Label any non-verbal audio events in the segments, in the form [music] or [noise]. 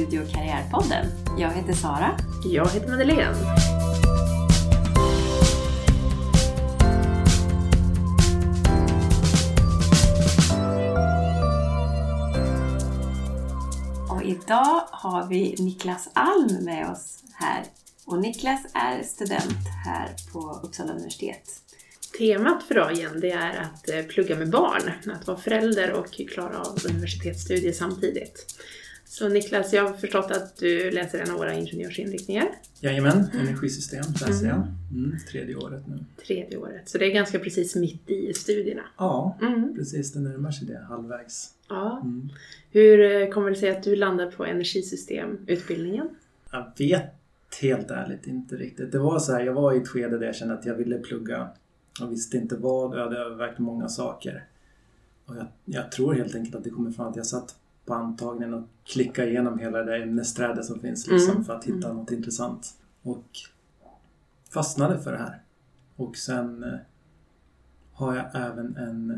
Och Studio Karriärpodden. Jag heter Sara. Jag heter Madeleine. Och idag har vi Niklas Alm med oss här. Och Niklas är student här på Uppsala universitet. Temat för dagen det är att eh, plugga med barn, att vara förälder och klara av universitetsstudier samtidigt. Så Niklas, jag har förstått att du läser en av våra ingenjörsinriktningar. Jajamän, energisystem läser jag. Mm, tredje året nu. Tredje året, så det är ganska precis mitt i studierna. Ja, Mm. precis. Det närmar sig det, halvvägs. Ja. Mm. Hur eh, kommer det sig att du landar på energisystemutbildningen? Jag vet helt ärligt inte riktigt. Det var så här, jag var i ett skede där jag kände att jag ville plugga och visste inte vad. Jag hade övervägt många saker. Och jag, jag tror helt enkelt att det kommer från att jag satt på antagningen och klickade igenom hela det där ämnesträdet som finns liksom, Mm. för att hitta något intressant. Och fastnade för det här. Och sen eh, har jag även en eh,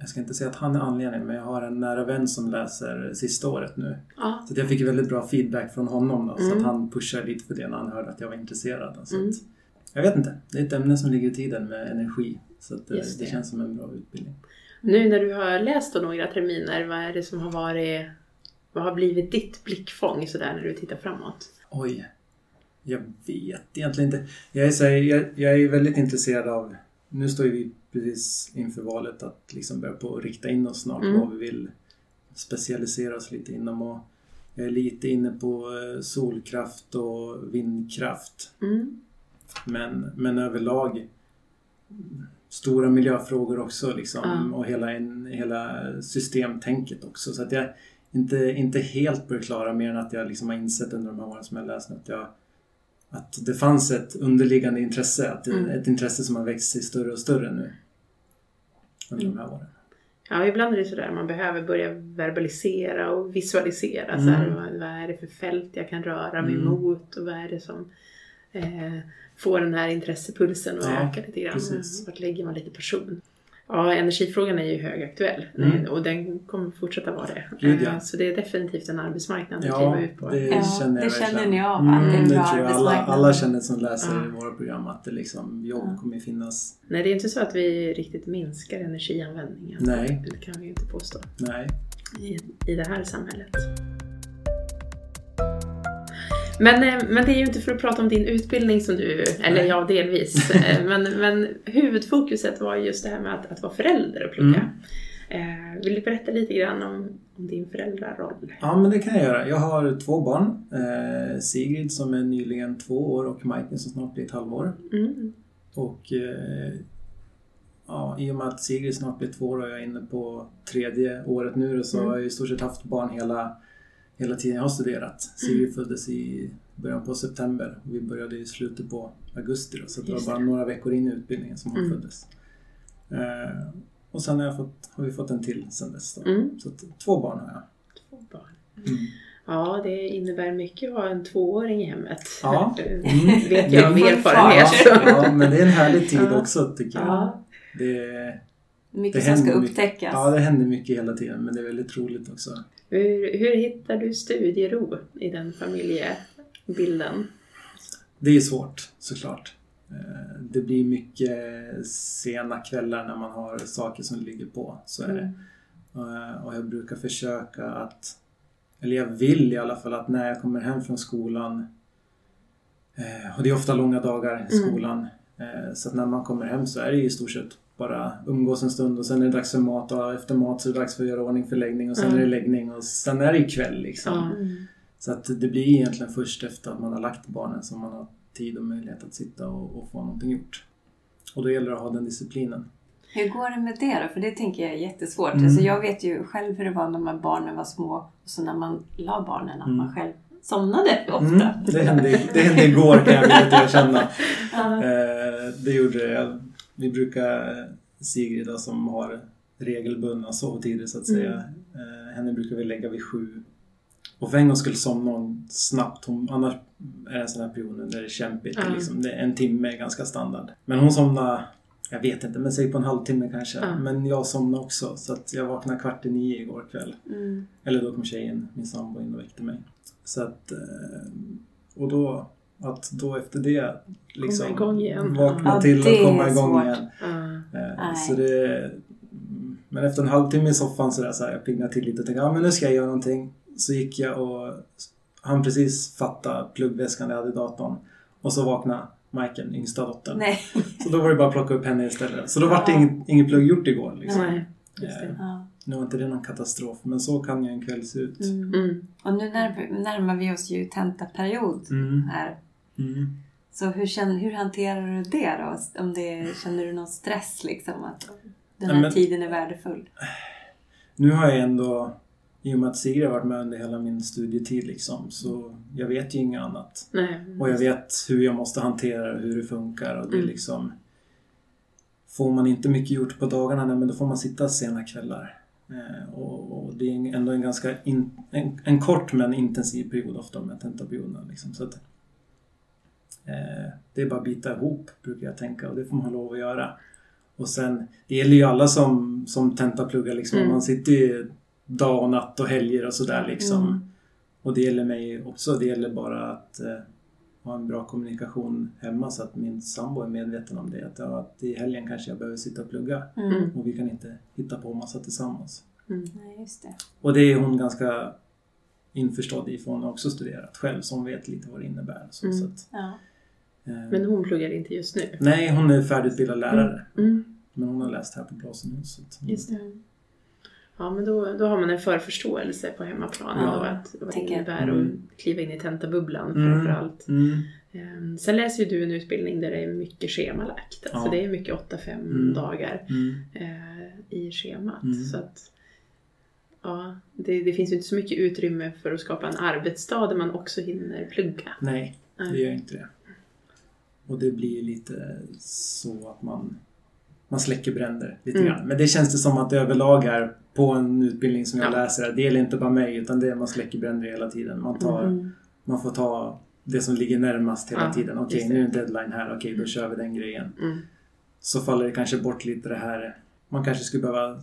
jag ska inte säga att han är anledningen, men jag har en nära vän som läser sista året nu. Ja. Så jag fick väldigt bra feedback från honom då, så Mm. att han pushade lite för det när han hörde att jag var intresserad. Så Mm. att, jag vet inte, det är ett ämne som ligger i tiden med energi. Så att, eh, det. det. känns som en bra utbildning. Nu när du har läst några terminer, vad är det som har varit, vad har blivit ditt blickfång sådär när du tittar framåt? Oj, jag vet egentligen inte. Jag är, här, jag, jag är väldigt intresserad av, nu står ju vi precis inför valet att liksom börja på rikta in oss snart Mm. vad vi vill specialisera oss lite inom. Och jag är lite inne på eh, solkraft och vindkraft. Mm. Men, men överlag stora miljöfrågor också liksom, Ja. och hela, hela systemtänket också. Så att jag inte, inte helt på det klara mer än att jag liksom har insett under de här åren som jag läst att, jag, att det fanns ett underliggande intresse. Att Mm. Ett intresse som har växt sig större och större nu. Under de här åren. Ja, ibland är det sådär man behöver börja verbalisera och visualisera. Mm. Så här, vad, vad är det för fält jag kan röra mig Mm. mot och vad är det som eh, får den här intressepulsen att Ja, öka lite grann. precis. Vart lägger man lite person? Ja, energifrågan är ju högaktuell Mm. Och den kommer fortsätta vara det. Gud, ja. Eh, Så det är definitivt en arbetsmarknad att Ja, kliva ut på. det Ja, känner jag det känner ni av, Mm, att det är en det bra tror jag alla, alla känner som läser Ja. i våra program att det liksom, jobb Ja. kommer finnas. Nej, det är inte så att vi riktigt minskar energianvändningen. Nej. Det kan vi ju inte påstå. Nej. i, i det här samhället. Men, eh, men det är ju inte för att prata om din utbildning som du, eller ja delvis, [laughs] Eh, men, men huvudfokuset var just det här med att, att vara förälder och plugga. Eh, vill du berätta lite grann om, om din föräldraroll? Ja, men det kan jag göra. Jag har två barn. Eh, Sigrid som är nyligen två år och Majken som snart blir ett halvår. Mm. Och eh, ja, i och med att Sigrid snart blir två år och jag är inne på tredje året nu så Mm. har jag i stort sett haft barn hela, hela tiden jag har studerat. Sigrid föddes i början på september och vi började i slutet på augusti då, så det var bara det. några veckor in i utbildningen som hon Mm. föddes. Eh, och sen har, jag fått, har vi fått en till sen dess. Då. Mm. Så att, två barn har jag. Två barn. Mm. Ja, det innebär mycket att ha en tvååring i hemmet. Ja. [laughs] Det Mm. vet jag av erfarenhet. [laughs] Ja, men det är en härlig tid Ja. också tycker jag. Ja. Det, Mycket Det som ska händer mycket. upptäckas. ja, det händer mycket hela tiden men det är väldigt roligt också. Hur, hur hittar du studiero i den familjebilden? Det är svårt såklart. Eh, Det blir mycket sena kvällar när man har saker som ligger på. Så är det. Eh, Och jag brukar försöka att, eller jag vill i alla fall att när jag kommer hem från skolan eh, och det är ofta långa dagar i Mm. skolan. eh, Så att när man kommer hem så är det i stort sett bara umgås en stund och sen är det dags för mat och efter mat så är det dags för att göra ordning för läggning och sen Mm. är det läggning och sen är det kväll liksom. Ja. Så att det blir egentligen först efter att man har lagt barnen som man har tid och möjlighet att sitta och, och få någonting gjort. Och då gäller det att ha den disciplinen. Hur går det med det då? För det tänker jag är jättesvårt. Mm. Alltså jag vet ju själv hur det var när man barnen var små och så när man la barnen att Mm. man själv somnade ofta. Mm, det, hände, det hände igår kan jag villigt erkänna. [laughs] Eh, det gjorde det. Vi brukar, Sigrid då, som har regelbundna sovtider så att säga, eh, henne brukar vi lägga vid sju. Och för en gång skulle somna hon snabbt. Hon, annars är det en sån här period där det är kämpigt. Ja. Liksom. Det en timme är ganska standard. Men hon somnade jag vet inte, men säg på en halvtimme kanske. Ja. Men jag somnade också så att jag vaknade kvart i nio igår kväll. Mm. Eller då kom tjejen, min sambo, in och väckte mig. Så att, eh, och då, att då efter det liksom Komma igång igen. vakna Ja, till och komma igång svårt. igen. Ja. Nej. Så det, men efter en halvtimme i soffan så, där, så här, jag piggnade till lite och tänkte ja men nu ska jag göra någonting. Så gick jag och han precis fatta pluggväskan jag hade i datorn. Och så vaknade Majken, yngsta dottern. Nej. Så då var det bara att plocka upp henne istället. Så då var det Ja. inget, inget plugg gjort igår. Liksom. Nej, Eh. Ja. Nu var inte det någon katastrof, men så kan ju en kväll se ut. Mm. Mm. Och nu när, närmar vi oss ju tentaperiod Mm. här. Mm. Så hur, känner, hur hanterar du det då? Om det, känner du någon stress liksom? Att den här Nej, men- tiden är värdefull? Nu har jag ändå, i och med att Sigrid har varit med under hela min studietid liksom, så jag vet ju inget annat. Nej. Och jag vet hur jag måste hantera det, hur det funkar och det Mm. liksom... Får man inte mycket gjort på dagarna, nej, men då får man sitta sena kvällar. Eh, och, och det är ändå en ganska in, en, en kort men intensiv period ofta med tentaperioderna. Liksom. Så att, det är bara att bita ihop brukar jag tänka och det får man lov att göra. Och sen, det gäller ju alla som, som tentapluggar liksom. Mm. Man sitter ju dag och natt och helger och sådär liksom. Mm. Och det gäller mig också. Det gäller bara att eh, ha en bra kommunikation hemma så att min sambo är medveten om det. Att, ja, att i helgen kanske jag behöver sitta och plugga Mm. och vi kan inte hitta på massa tillsammans. Mm. Nej, just det. Och det är hon ganska införstådd i för hon har också studerat själv så hon vet lite vad det innebär. Så, Mm. så att, Ja. Eh, Men hon pluggar inte just nu? Nej, hon är färdigutbildad lärare. Mm. Men hon har läst här på Blasenhuset. Just det. Mm. Ja, men då, då har man en förförståelse på hemmaplan Ja, att vad det innebär Mm. att kliva in i tentabubblan Mm. framförallt. Mm. Ehm, Sen läser ju du en utbildning där det är mycket schemalagt. Alltså Ja. det är mycket 8-5 Mm. dagar Mm. eh, i schemat. Mm. Så att, ja, det, det finns ju inte så mycket utrymme för att skapa en arbetsdag där man också hinner plugga. Nej, det gör inte det. Och det blir lite så att man, man släcker bränder lite Mm. grann. Men det känns det som att överlag är på en utbildning som jag Ja. läser. Det gäller inte bara mig utan det är man släcker bränder hela tiden. Man, tar, Mm. man får ta det som ligger närmast hela Ja, tiden. Okej, det. nu är en deadline här. Okej, då kör vi den grejen. Mm. Så faller det kanske bort lite det här. Man kanske skulle behöva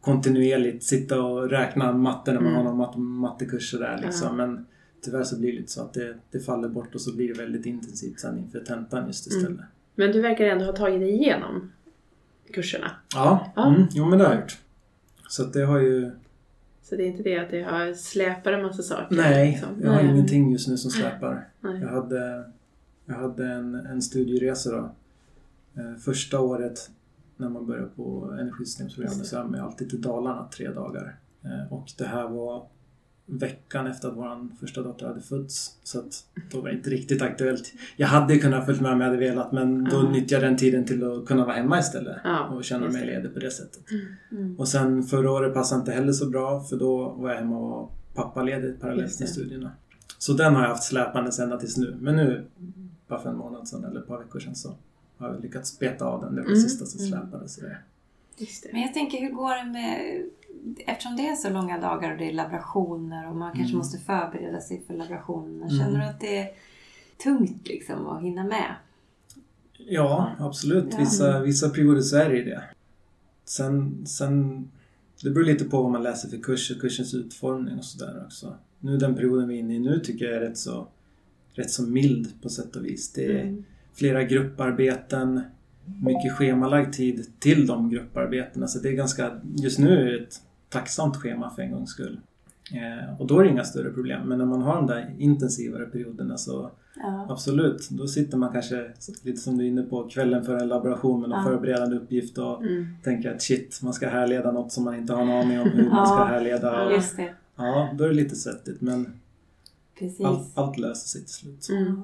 kontinuerligt sitta och räkna matte när man Mm. har någon mat- mattekurs och där liksom. Men tyvärr så blir det lite så att det, det faller bort och så blir det väldigt intensivt sen inför tentan just istället. Mm. Men du verkar ändå ha tagit dig igenom kurserna. Ja, Ja. Mm, jo men det har jag gjort. Så det har ju... Så det är inte det att det har släpat en massa saker? Nej, liksom. jag har Nej. ingenting just nu som släpar. Nej. Jag hade, jag hade en, en studieresa då. Eh, första året när man börjar på energisystemprogrammet så är man alltid till Dalarna tre dagar. Eh, och det här var veckan efter att vår första dotter hade fötts. Så att då var det inte riktigt aktuellt. Jag hade kunnat följt med om jag hade velat men då Ja. nyttjade jag den tiden till att kunna vara hemma istället. Ja, och känna mig ledig på det sättet. Mm. Och sen förra året passade inte heller så bra för då var jag hemma och var pappaledig parallellt med studierna. Så den har jag haft släpandes ända tills nu. Men nu, bara för en månad sedan eller ett par veckor sedan så har jag lyckats beta av den. Det var det Mm. sista som släpades. Så det. Just det. Men jag tänker, hur går det med... Eftersom det är så långa dagar och det är laborationer och man kanske Mm. måste förbereda sig för laborationerna. Mm. Känner du att det är tungt liksom att hinna med? Ja, absolut. Ja. Vissa, vissa perioder så är det det. Sen, sen, det beror lite på vad man läser för kurs och kursens utformning och sådär också. Nu den perioden vi är inne i nu tycker jag är rätt så, rätt så mild på sätt och vis. Det är Mm. flera grupparbeten, mycket schemalagd tid till de grupparbetena. Så det är ganska, just nu är det ett tacksamt schema för en gångs skull. Eh, och då är det inga större problem. Men när man har de där intensivare perioderna så Ja. absolut, då sitter man kanske lite som du är inne på kvällen för en laboration med någon Ja. förberedande uppgift och Mm. tänker att shit, man ska härleda något som man inte har en aning om hur man ska Ja. härleda. Det. Ja, då är det lite svettigt men allt, allt löser sig till slut. Mm.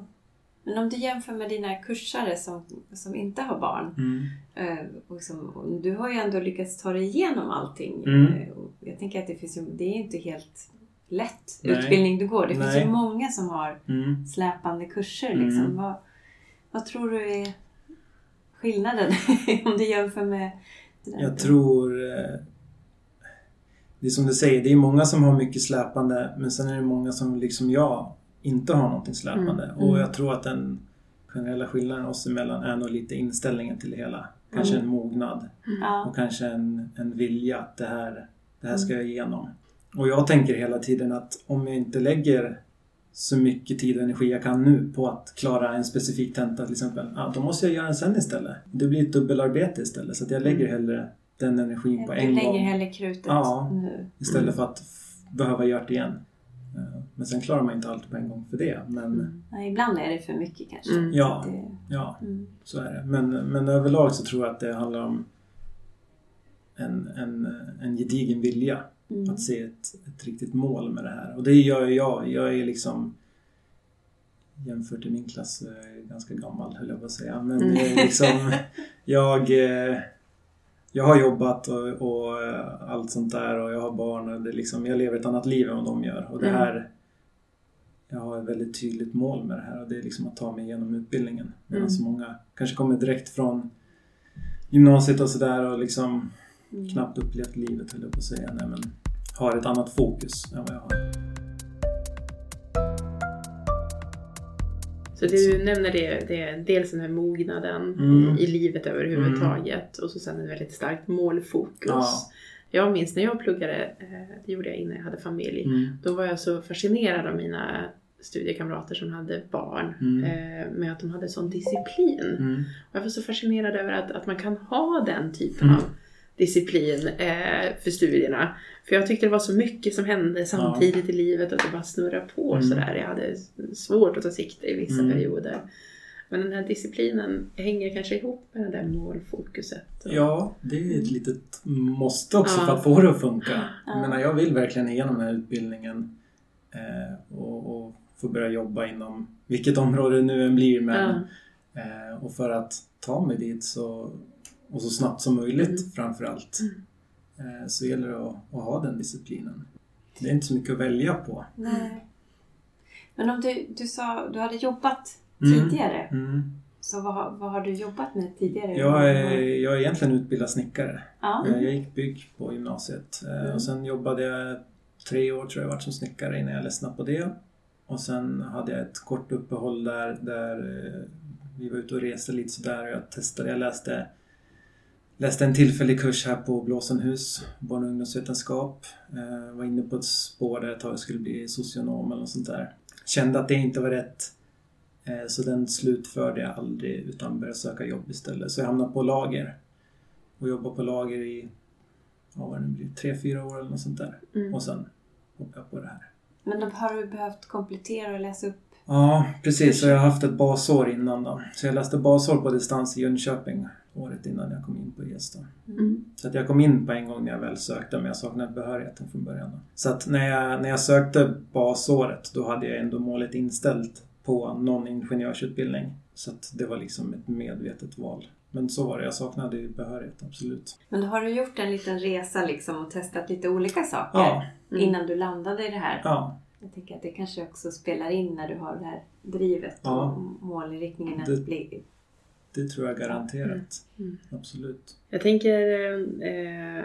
Men om du jämför med dina kursare som, som inte har barn. Mm. eh, Och som, du har ju ändå lyckats ta dig igenom allting. Mm. Eh, och Jag tänker att det finns det är inte helt lätt Nej. utbildning du går. Det finns Nej. ju många som har Mm. släpande kurser. Mm. Liksom. Vad, vad tror du är skillnaden [laughs] om du jämför med? Jag tror... eh, Det är som du säger, det är många som har mycket släpande men sen är det många som liksom jag inte har någonting släpande. Mm, Och mm. jag tror att den generella skillnaden oss emellan är nog lite inställningen till det hela. Kanske Mm. en mognad Ja. och kanske en, en vilja att det här, det här ska Mm. jag igenom. Och jag tänker hela tiden att om jag inte lägger så mycket tid och energi jag kan nu på att klara en specifik tenta till exempel, ja, då måste jag göra den sen istället. Det blir ett dubbelarbete istället så att jag lägger hellre den energin på Du en lägger gång hellre krutet Ja. nu. istället för att behöva göra det igen. Eh, Men sen klarar man inte allt på en gång för det. Men Mm. Ja, ibland är det för mycket kanske. Mm. Ja. Det, ja, mm. så är det. Men, men överlag så tror jag att det handlar om en, en, en gedigen vilja Mm. att se ett, ett riktigt mål med det här. Och det gör jag. Jag är liksom jämfört i min klass eh, ganska gammal höll jag på att säga. Men Mm. liksom, [laughs] jag, eh, jag har jobbat och, och eh, allt sånt där och jag har barn och det liksom, jag lever ett annat liv än vad de gör. Och det Mm. här jag har ett väldigt tydligt mål med det här och det är liksom att ta mig igenom utbildningen. Medan Mm. många kanske kommer direkt från gymnasiet och sådär och liksom Mm. knappt upplevt livet höll jag på att säga. Nej, men har ett annat fokus än vad jag har. Så det du nämner det, det är dels den här mognaden Mm. i livet överhuvudtaget och så sen ett väldigt starkt målfokus. Ja. Jag minns när jag pluggade, eh, det gjorde jag innan jag hade familj, Mm. då var jag så fascinerad av mina studiekamrater som hade barn Mm. eh, med att de hade sån disciplin. Mm. Och jag var så fascinerad över att, att man kan ha den typen Mm. av disciplin eh, för studierna. För jag tyckte det var så mycket som hände samtidigt i livet att det bara snurrade på Mm. sådär. Jag hade svårt att ta sikte i vissa Mm. perioder. Men den här disciplinen hänger kanske ihop med det där målfokuset. Och- Ja, det är ett litet måste också Ja. för att få det att funka. Ja. Jag menar, jag vill verkligen igenom den här utbildningen eh, och, och få börja jobba inom vilket område det nu än blir. Men, Ja. eh, och för att ta mig dit så, och så snabbt som möjligt Mm. framför allt Mm. eh, så gäller det att, att ha den disciplinen. Det är inte så mycket att välja på. Nej. Men om du, du sa du hade jobbat Mm. tidigare. Mm. Så vad, vad har du jobbat med tidigare? Jag, är, jag är egentligen utbildad snickare. Ja. Eh, Jag gick bygg på gymnasiet eh, Mm. och sen jobbade jag tre år tror jag varit som snickare innan jag ledsnade på det. Och sen hade jag ett kort uppehåll där, där vi var ute och reste lite sådär och jag testade, jag läste Läste en tillfällig kurs här på Blåsenhus, barn och ungdomsvetenskap. Eh, var inne på ett spår där ett tag jag skulle bli socionom eller något sånt där. Kände att det inte var rätt. Eh, så den slutförde jag aldrig utan började söka jobb istället. Så jag hamnade på lager. Och jobbade på lager i, ja vad det blir, tre, fyra år eller något sånt där. Mm. Och sen hoppade jag på det här. Men då har du behövt komplettera och läsa upp? Ja, precis. Så jag har haft ett basår innan då. Så jag läste basår på distans i Jönköping året innan jag kom in på ES då. Mm. Så att jag kom in på en gång när jag väl sökte men jag saknade behörigheten från början. Då. Så att när jag, när jag sökte basåret då hade jag ändå målet inställt på någon ingenjörsutbildning. Så att det var liksom ett medvetet val. Men så var det, jag saknade behörighet, absolut. Men då har du gjort en liten resa liksom och testat lite olika saker Ja, Mm. innan du landade i det här. ja, Jag tänker att det kanske också spelar in när du har det här drivet Ja. och målinriktningen att bli... det tror jag garanterat. Mm. Absolut. Jag tänker eh,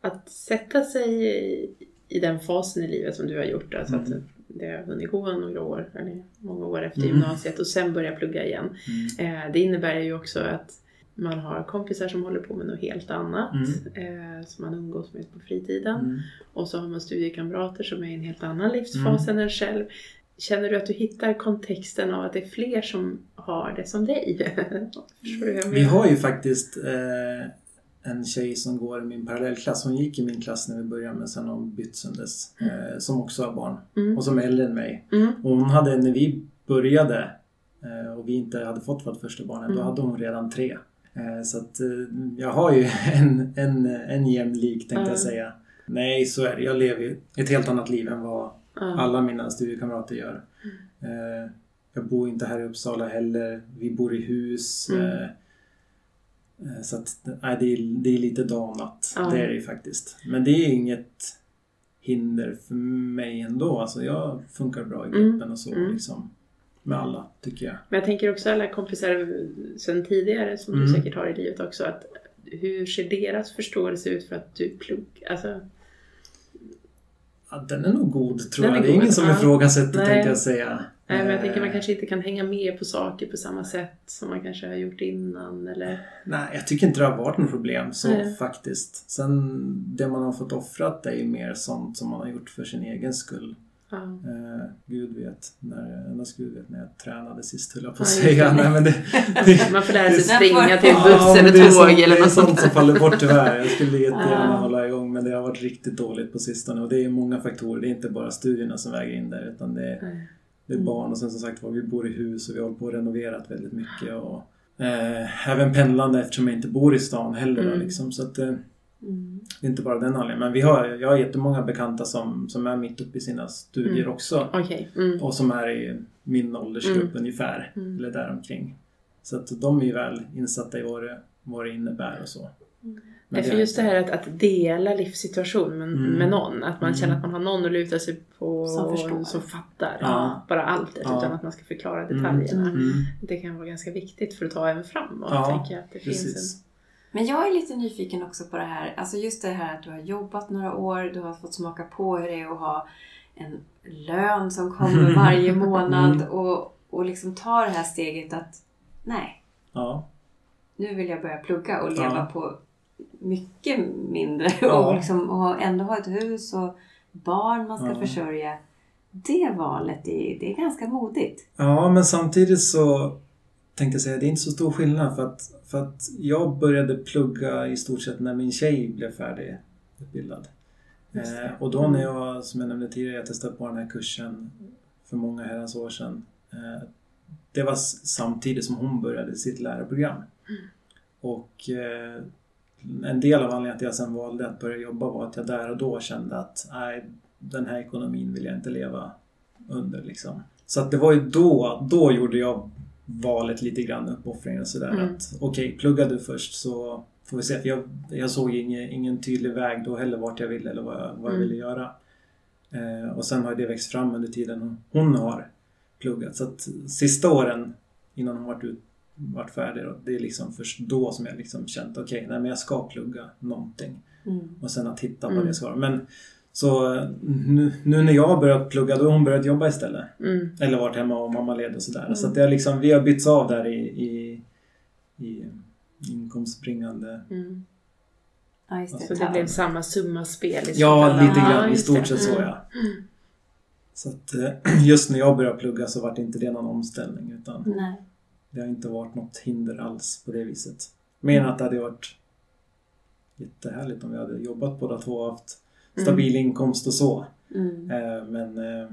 att sätta sig i, i den fasen i livet som du har gjort. Alltså att Mm. det har hunnit gå några år, eller många år efter Mm. gymnasiet och sen börja plugga igen. Mm. Eh, det innebär ju också att man har kompisar som håller på med något helt annat. Eh, som man umgås med på fritiden. Mm. Och så har man studiekamrater som är i en helt annan livsfas Mm. än en själv. Känner du att du hittar kontexten av att det är fler som har det som dig? [laughs] Vi har ju faktiskt eh, en tjej som går i min parallellklass. Hon gick i min klass när vi började men sen har hon bytt sen dess. Eh, som också har barn Mm. och som är äldre än mig. Mm. Och hon hade, när vi började eh, och vi inte hade fått vårt första barn än, då Mm. hade hon redan tre. Eh, så att eh, jag har ju [laughs] en, en, en jämlik tänkte Ja. jag säga. Nej, så är det. Jag lever ju ett helt annat liv än vad Ja. alla mina studiekamrater gör. Eh, jag bor inte här i Uppsala heller. Vi bor i hus. Mm. Eh, eh, så att, nej, det, är, det är lite danat. Ja. Det är det ju faktiskt. Men det är inget hinder för mig ändå. Alltså jag funkar bra i gruppen Mm. och så Mm. liksom. Med alla, tycker jag. Men jag tänker också alla kompisar sen tidigare som du Mm. säkert har i livet också. Att hur ser deras förståelse ut för att du pluggar? Alltså, Ja, den är nog god tror Den jag. Det är god, ingen som ja. ifrågasätter Nej. tänkte jag säga. Nej, men jag tänker man Eh, kanske inte kan hänga med på saker på samma sätt som man kanske har gjort innan eller... Nej, jag tycker inte det har varit något problem så Nej. faktiskt. Sen det man har fått offrat är ju mer sånt som man har gjort för sin egen skull. Eh, Gud vet, när, endast Gud vet när jag tränade sist höll jag på att säga. Nej, men det, det, [laughs] Man får lära sig Det- springa till buss Ja, eller tåg sånt, eller Det är något sånt. sånt som faller bort tyvärr. Jag skulle jättegärna hålla igång men det har varit riktigt dåligt på sistone. Och det är många faktorer. Det är inte bara studierna som väger in där utan det är, Nej. det är barn och sen som sagt var vi bor i hus och vi har hållit på och renoverat väldigt mycket. Och, eh, även pendlande eftersom jag inte bor i stan heller. Då, Mm. liksom, så att, eh, Mm. det är inte bara den anledningen. Men vi har, jag har jättemånga bekanta som, som är mitt uppe i sina studier Mm. också. Okej. Mm. Och som är i min åldersgrupp Mm. ungefär. Mm. Eller däromkring. Så att de är ju väl insatta i vad det, vad det innebär och så. Men Nej, för är just det här att, att dela livssituation med, Mm. med någon. Att man Mm. känner att man har någon att luta sig på Som förstår. som fattar Ja. bara allt Ja. utan att man ska förklara Mm. detaljerna. Mm. Det kan vara ganska viktigt för att ta en framåt. Ja, tänker jag, att det finns Precis. Men jag är lite nyfiken också på det här. Alltså just det här att du har jobbat några år, du har fått smaka på hur det är att ha en lön som kommer [laughs] varje månad Mm. och, och liksom ta det här steget att nej, Ja. nu vill jag börja plugga och leva Ja. på mycket mindre Ja. och, liksom, och ändå ha ett hus och barn man ska Ja. försörja. Det valet är, det är ganska modigt. ja, men samtidigt så tänkte säga det är inte så stor skillnad för att, för att jag började plugga i stort sett när min tjej blev färdigutbildad. Eh, och då när jag, som jag nämnde tidigare, jag testade på den här kursen för många herrans år sedan. Eh, det var samtidigt som hon började sitt lärarprogram. Och eh, en del av anledningen till att jag sen valde att börja jobba var att jag där och då kände att nej, den här ekonomin vill jag inte leva under. Liksom. Så att det var ju då, då gjorde jag valet lite grann, uppoffringen och sådär. Mm. att Okej, plugga du först så får vi se. För jag, jag såg ingen, ingen tydlig väg då heller vart jag ville eller vad jag, vad jag Mm. ville göra. Eh, och sen har det växt fram under tiden hon, har pluggat. Så att sista åren innan hon varit, ut, varit färdig, då, det är liksom först då som jag liksom känt okej, nej men jag ska plugga någonting. Mm. Och sen att hitta Mm. vad det ska vara. Men så eh, nu, nu när jag har börjat plugga då har hon börjat jobba istället. Mm. Eller varit hemma och mammaledig och sådär. Mm. Så att det har liksom, vi har bytts av där i, i, i inkomstbringande... Mm. Ja, just det. Så det blev samma summa spel i Ja, lite Ja, grann. I stort sett så Mm. ja. Så att eh, [clears throat] just när jag började plugga så var det inte det någon omställning utan Nej. det har inte varit något hinder alls på det viset. Mer än att det hade varit jättehärligt om vi hade jobbat båda två och haft stabil inkomst och så. Mm. Eh, Men eh,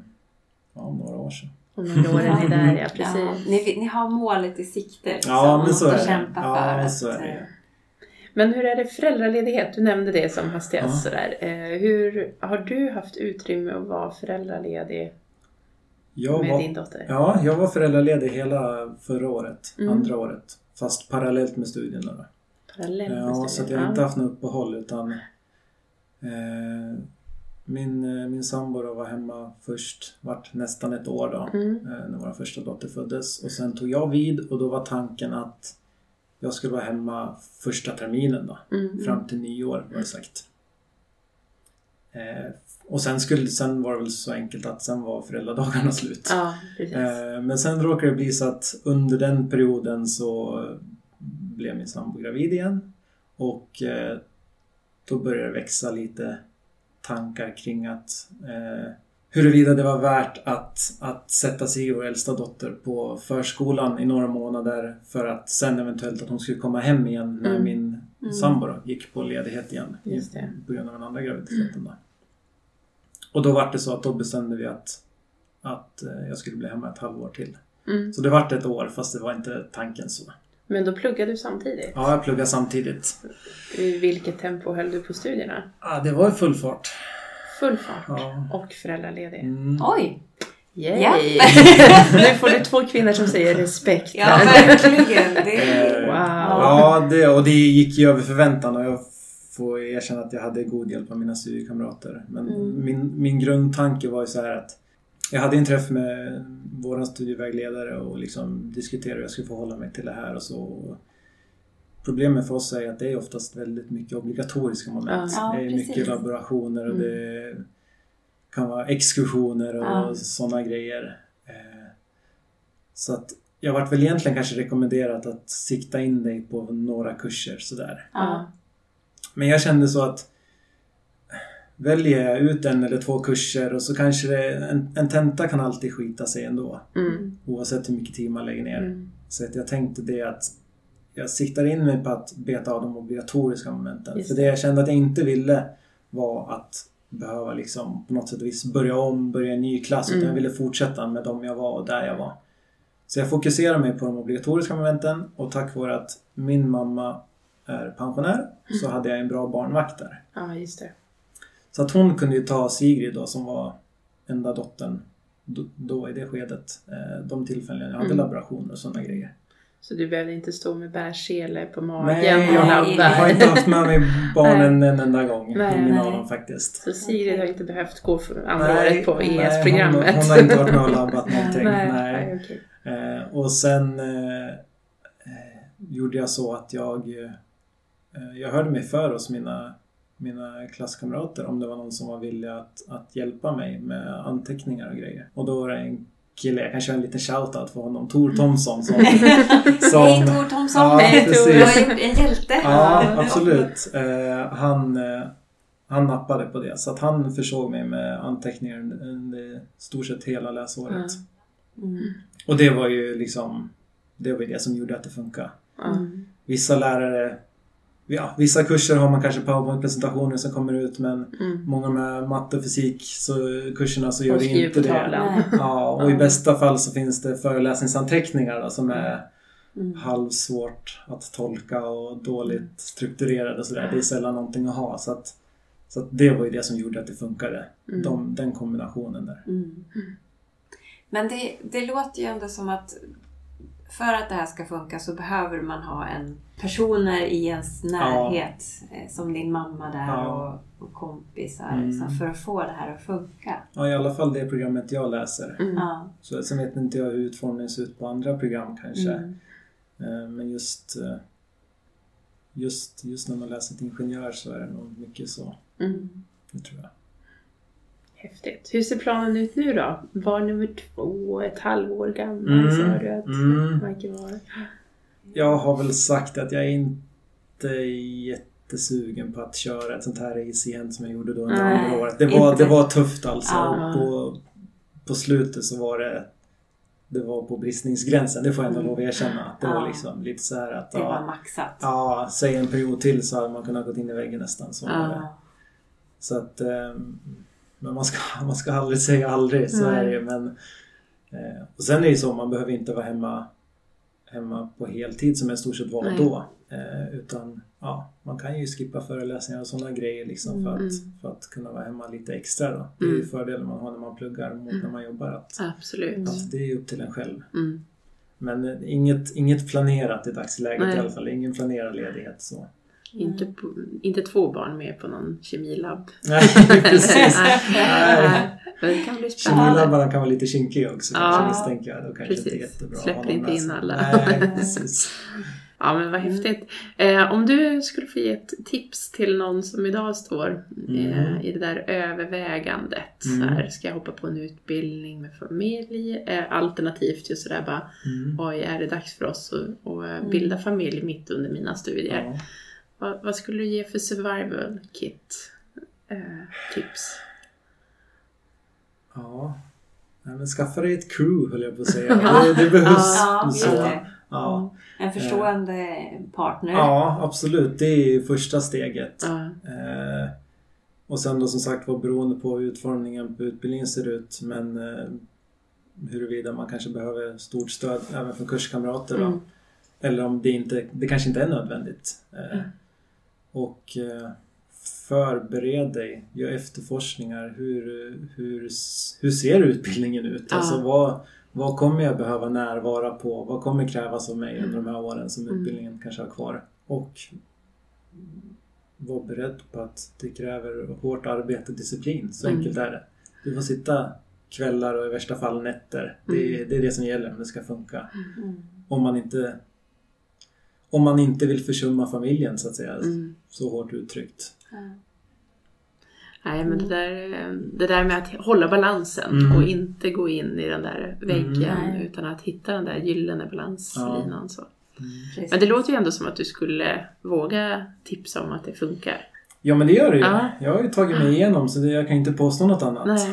ja, om några år sedan. Om några år är ni där, ja [laughs] Ja, precis. ni, ni har målet i sikte liksom, Ja, men så är det. kämpa Ja, för att, så är det. eh, Men hur är det föräldraledighet? Du nämnde det som hastigast Ja. sådär. Hur, har du haft utrymme att vara föräldraledig Jag med var, din dotter? ja, jag var föräldraledig hela förra året, Mm. andra året. Fast parallellt med studierna. Parallellt med Ja, så att studierna? jag har inte Ja. haft något uppehåll utan min, eh, min sambo var hemma först, vart nästan ett år då, Mm. eh, när vår första dotter föddes. Och sen tog jag vid och då var tanken att jag skulle vara hemma första terminen då. Mm. Fram till nyår var det sagt. Eh, och sen, skulle, sen var det väl så enkelt att sen var föräldradagarna [laughs] slut. Ja. Eh, men sen råkade det bli så att under den perioden så blev min sambo gravid igen. Och eh, då började det växa lite tankar kring att eh, huruvida det var värt att, att sätta sig vår äldsta dotter på förskolan i några månader för att sen eventuellt att hon skulle komma hem igen när Mm. min Mm. sambo gick på ledighet igen i- på grund av den andra graviditeten. Då. Och då var det så att då bestämde vi att, att eh, jag skulle bli hemma ett halvår till. Mm. Så det vart ett år fast det var inte tanken så. Men då pluggade du samtidigt? Ja, jag pluggade samtidigt. I vilket tempo höll du på studierna? Ja, det var full fart. Full fart Ja. och föräldraledig. Mm. Oj! Yay! Ja. [laughs] nu får du två kvinnor som säger respekt Ja, verkligen. Det Eh, Wow. Ja, det, och det gick ju över förväntan och jag får erkänna att jag hade god hjälp av mina studiekamrater. Men Mm. min, min grundtanke var ju så här att jag hade en träff med vår studievägledare och liksom diskuterade hur jag skulle förhålla mig till det här och så. Problemet för oss är att det är oftast väldigt mycket obligatoriska moment. Ja, det är precis. mycket laborationer och Mm. det kan vara exkursioner och Ja. sådana grejer. Eh, Så att jag vart väl egentligen kanske rekommenderat att sikta in dig på några kurser sådär. Ja. Men jag kände så att väljer jag ut en eller två kurser och så kanske det, en, en tenta kan alltid skita sig ändå. Mm. Oavsett hur mycket tid man lägger ner. Mm. Så att jag tänkte det att jag siktar in mig på att beta av de obligatoriska momenten. Just För det jag kände att jag inte ville var att behöva liksom på något sätt och vis börja om, börja en ny klass. Utan Mm. jag ville fortsätta med de jag var och där jag var. Så jag fokuserade mig på de obligatoriska momenten och tack vare att min mamma är pensionär så hade jag en bra barnvakt där. Ja, just det. Så att hon kunde ju ta Sigrid då som var enda dottern då, då i det skedet. Eh, de tillfällen jag hade Mm. laborationer och sådana grejer. Så du behövde inte stå med bärsele på magen Nej, och jag labba? jag har inte haft med mig barnen en enda gång. Nej, ingen nej. av dem faktiskt. Så Sigrid har inte behövt gå för andra Nej, året på nej, ES-programmet? Hon, hon har inte varit med och labbat [laughs] någonting. nej, nej. nej, okej. Eh, och sen eh, eh, gjorde jag så att jag eh, jag hörde mig för hos mina, mina klasskamrater om det var någon som var villig att, att hjälpa mig med anteckningar och grejer. Och då var det en kille, jag kan köra en liten shoutout för honom, Tor Thomsson som... [laughs] som Hej Tor Thomsson! Ja, Hej, Tor. Du precis. har gjort en hjälte! Ja, absolut. Eh, han, eh, han nappade på det. Så att han försåg mig med anteckningar under, stort sett hela läsåret. Mm. Och det var ju liksom det var det som gjorde att det funkade. Mm. Vissa lärare Ja, vissa kurser har man kanske powerpoint-presentationer som kommer ut men Mm. många med matte och fysik så, kurserna så gör det inte det. Ja, och i bästa fall så finns det föreläsningsanteckningar då, som är Mm. halvsvårt att tolka och dåligt strukturerade och sådär. Det är sällan någonting att ha. Så, att, så att det var ju det som gjorde att det funkade. Mm. De, den kombinationen där. Mm. Men det, det låter ju ändå som att för att det här ska funka så behöver man ha en personer i ens närhet. eh, Som din mamma där Ja. och, och kompisar. Mm. För att få det här att funka. Ja, i alla fall det programmet jag läser. Mm. Ja. Så, sen vet inte jag hur utformningen ser ut på andra program kanske. Mm. Eh, Men just, eh, just, just när man läser till ingenjör så är det nog mycket så. Mm. Det tror jag. Häftigt. Hur ser planen ut nu då? Barn nummer två, ett halvår gammal Mm, sa du att mm. Mike var. Jag har väl sagt att jag är inte jättesugen på att köra ett sånt här race igen som jag gjorde då under Nej, året. Det var, inte. det var tufft alltså. Och på, på slutet så var det det var på bristningsgränsen, det får jag ändå Mm. lov att erkänna. Det var Ja. liksom lite så här att Det var ja, maxat. ja, säg en period till så hade man kunnat gå in i väggen nästan. Så, var. Ja. så att ehm, men man ska, [laughs] man ska aldrig säga aldrig, så är det. Men, eh, och sen är det så, man behöver inte vara hemma, hemma på heltid som jag i stort sett var då. Eh, utan ja, man kan ju skippa föreläsningar och sådana grejer liksom för, Mm. att, för att kunna vara hemma lite extra. Då. Det är ju Mm. fördelen man har när man pluggar mot när man jobbar. Att, Absolut. att det är upp till en själv. Mm. Men eh, inget, inget planerat i dagsläget Nej. i alla fall. Ingen planerad ledighet. Så. Inte, på, inte två barn med på någon kemilabb. Nej, [laughs] precis. Nej. Nej. Men det kan bli spännande. Kemilabbarna kan vara lite kinkiga också Ja. kanske misstänker jag. Då kanske inte är Precis. jättebra att Släpper inte in alla. Nej, precis. [laughs] Ja men vad häftigt. Eh, om du skulle få ge ett tips till någon som idag står eh, Mm. i det där övervägandet. Så Mm. här, ska jag hoppa på en utbildning med familj? Eh, alternativt just sådär bara, Mm. oj är det dags för oss att, att bilda familj mitt under mina studier? Ja. Vad, vad skulle du ge för survival kit eh, tips? ja. Nej, men skaffa dig ett crew höll jag på att säga. Ja. [laughs] Det, det behövs Ja, så. det. Ja. En förstående partner. ja, absolut. Det är ju första steget. Ja. Eh, och sen då som sagt var beroende på hur utformningen på utbildningen ser ut. Men eh, huruvida man kanske behöver stort stöd även från kurskamrater. Då. Mm. Eller om det inte, det kanske inte är nödvändigt. Eh, Mm. Och eh, förbered dig, gör efterforskningar. Hur, hur, hur ser utbildningen ut? Ja. Alltså vad, vad kommer jag behöva närvara på? Vad kommer krävas av mig under de här åren som Mm. utbildningen kanske har kvar? Och var beredd på att det kräver hårt arbete och disciplin. Så Mm. enkelt är det. Du får sitta kvällar och i värsta fall nätter. Det, Mm. det är det som gäller om det ska funka. Mm. Om man inte om man inte vill försumma familjen så att säga. Mm. Så hårt uttryckt. Ja. Nej, men det där, det där med att hålla balansen Mm. och inte gå in i den där väggen Mm. utan att hitta den där gyllene balanslinan. Så. Precis. Men det låter ju ändå som att du skulle våga tipsa om att det funkar. Ja men det gör det ju. Ja. Jag har ju tagit mig igenom så det, jag kan inte påstå något annat. Nej.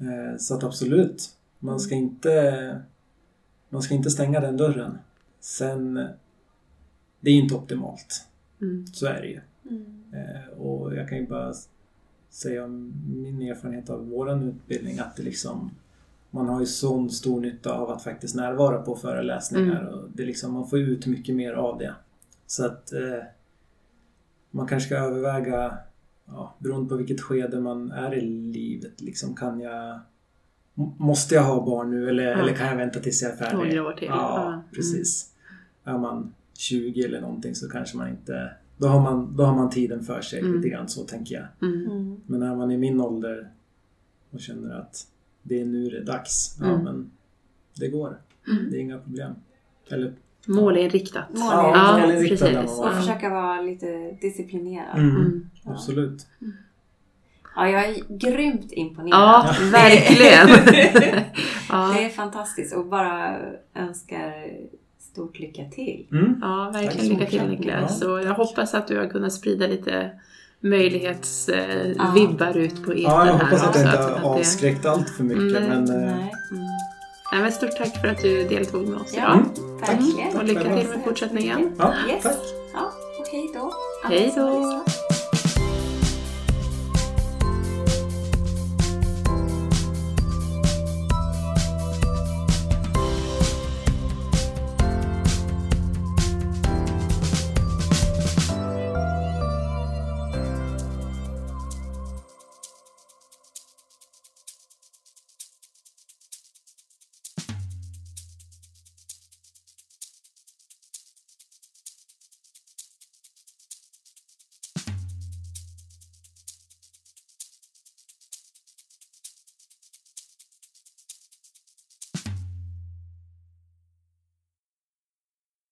Eh, Så att absolut, man ska inte man ska inte stänga den dörren. Sen, det är inte optimalt. Mm. Så är det ju. Mm. Eh, Och jag kan ju bara säga om min erfarenhet av våran utbildning att det liksom man har ju sån stor nytta av att faktiskt närvara på föreläsningar och det liksom, man får ut mycket mer av det. Så att eh, man kanske ska överväga, ja, beroende på vilket skede man är i livet, liksom kan jag Måste jag ha barn nu eller, Ja. eller kan jag vänta tills jag är färdig? Några år till. Ja, Mm. precis. Är man 20 eller någonting så kanske man inte... Då har man, då har man tiden för sig Mm. lite grann så tänker jag. Mm. Mm. Men när man är i min ålder och känner att det är nu det är dags. Ja, Mm. men det går. Mm. Det är inga problem. Eller, Målinriktat. Mål- ja, Ja, målinriktad när man precis. Och. Ja. försöka vara lite disciplinerad. Mm, Mm. Ja. Absolut. Ja, jag är grymt imponerad. Ja, verkligen. [laughs] ja. Det är fantastiskt och bara önskar stort lycka till. Mm. Ja, verkligen lycka till. Niklas. Ja, och jag hoppas att du har kunnat sprida lite möjlighetsvibbar Ja. eh, ut på etern Ja, jag här hoppas att jag inte har avskräckt allt för mycket. Nej. Men, eh, Nej. Mm. Nej, men stort tack för att du deltog med oss Ja. idag. Mm. Verkligen. Och lycka till med fortsättningen. ja, Yes. tack. Ja, och hej då. Hej då.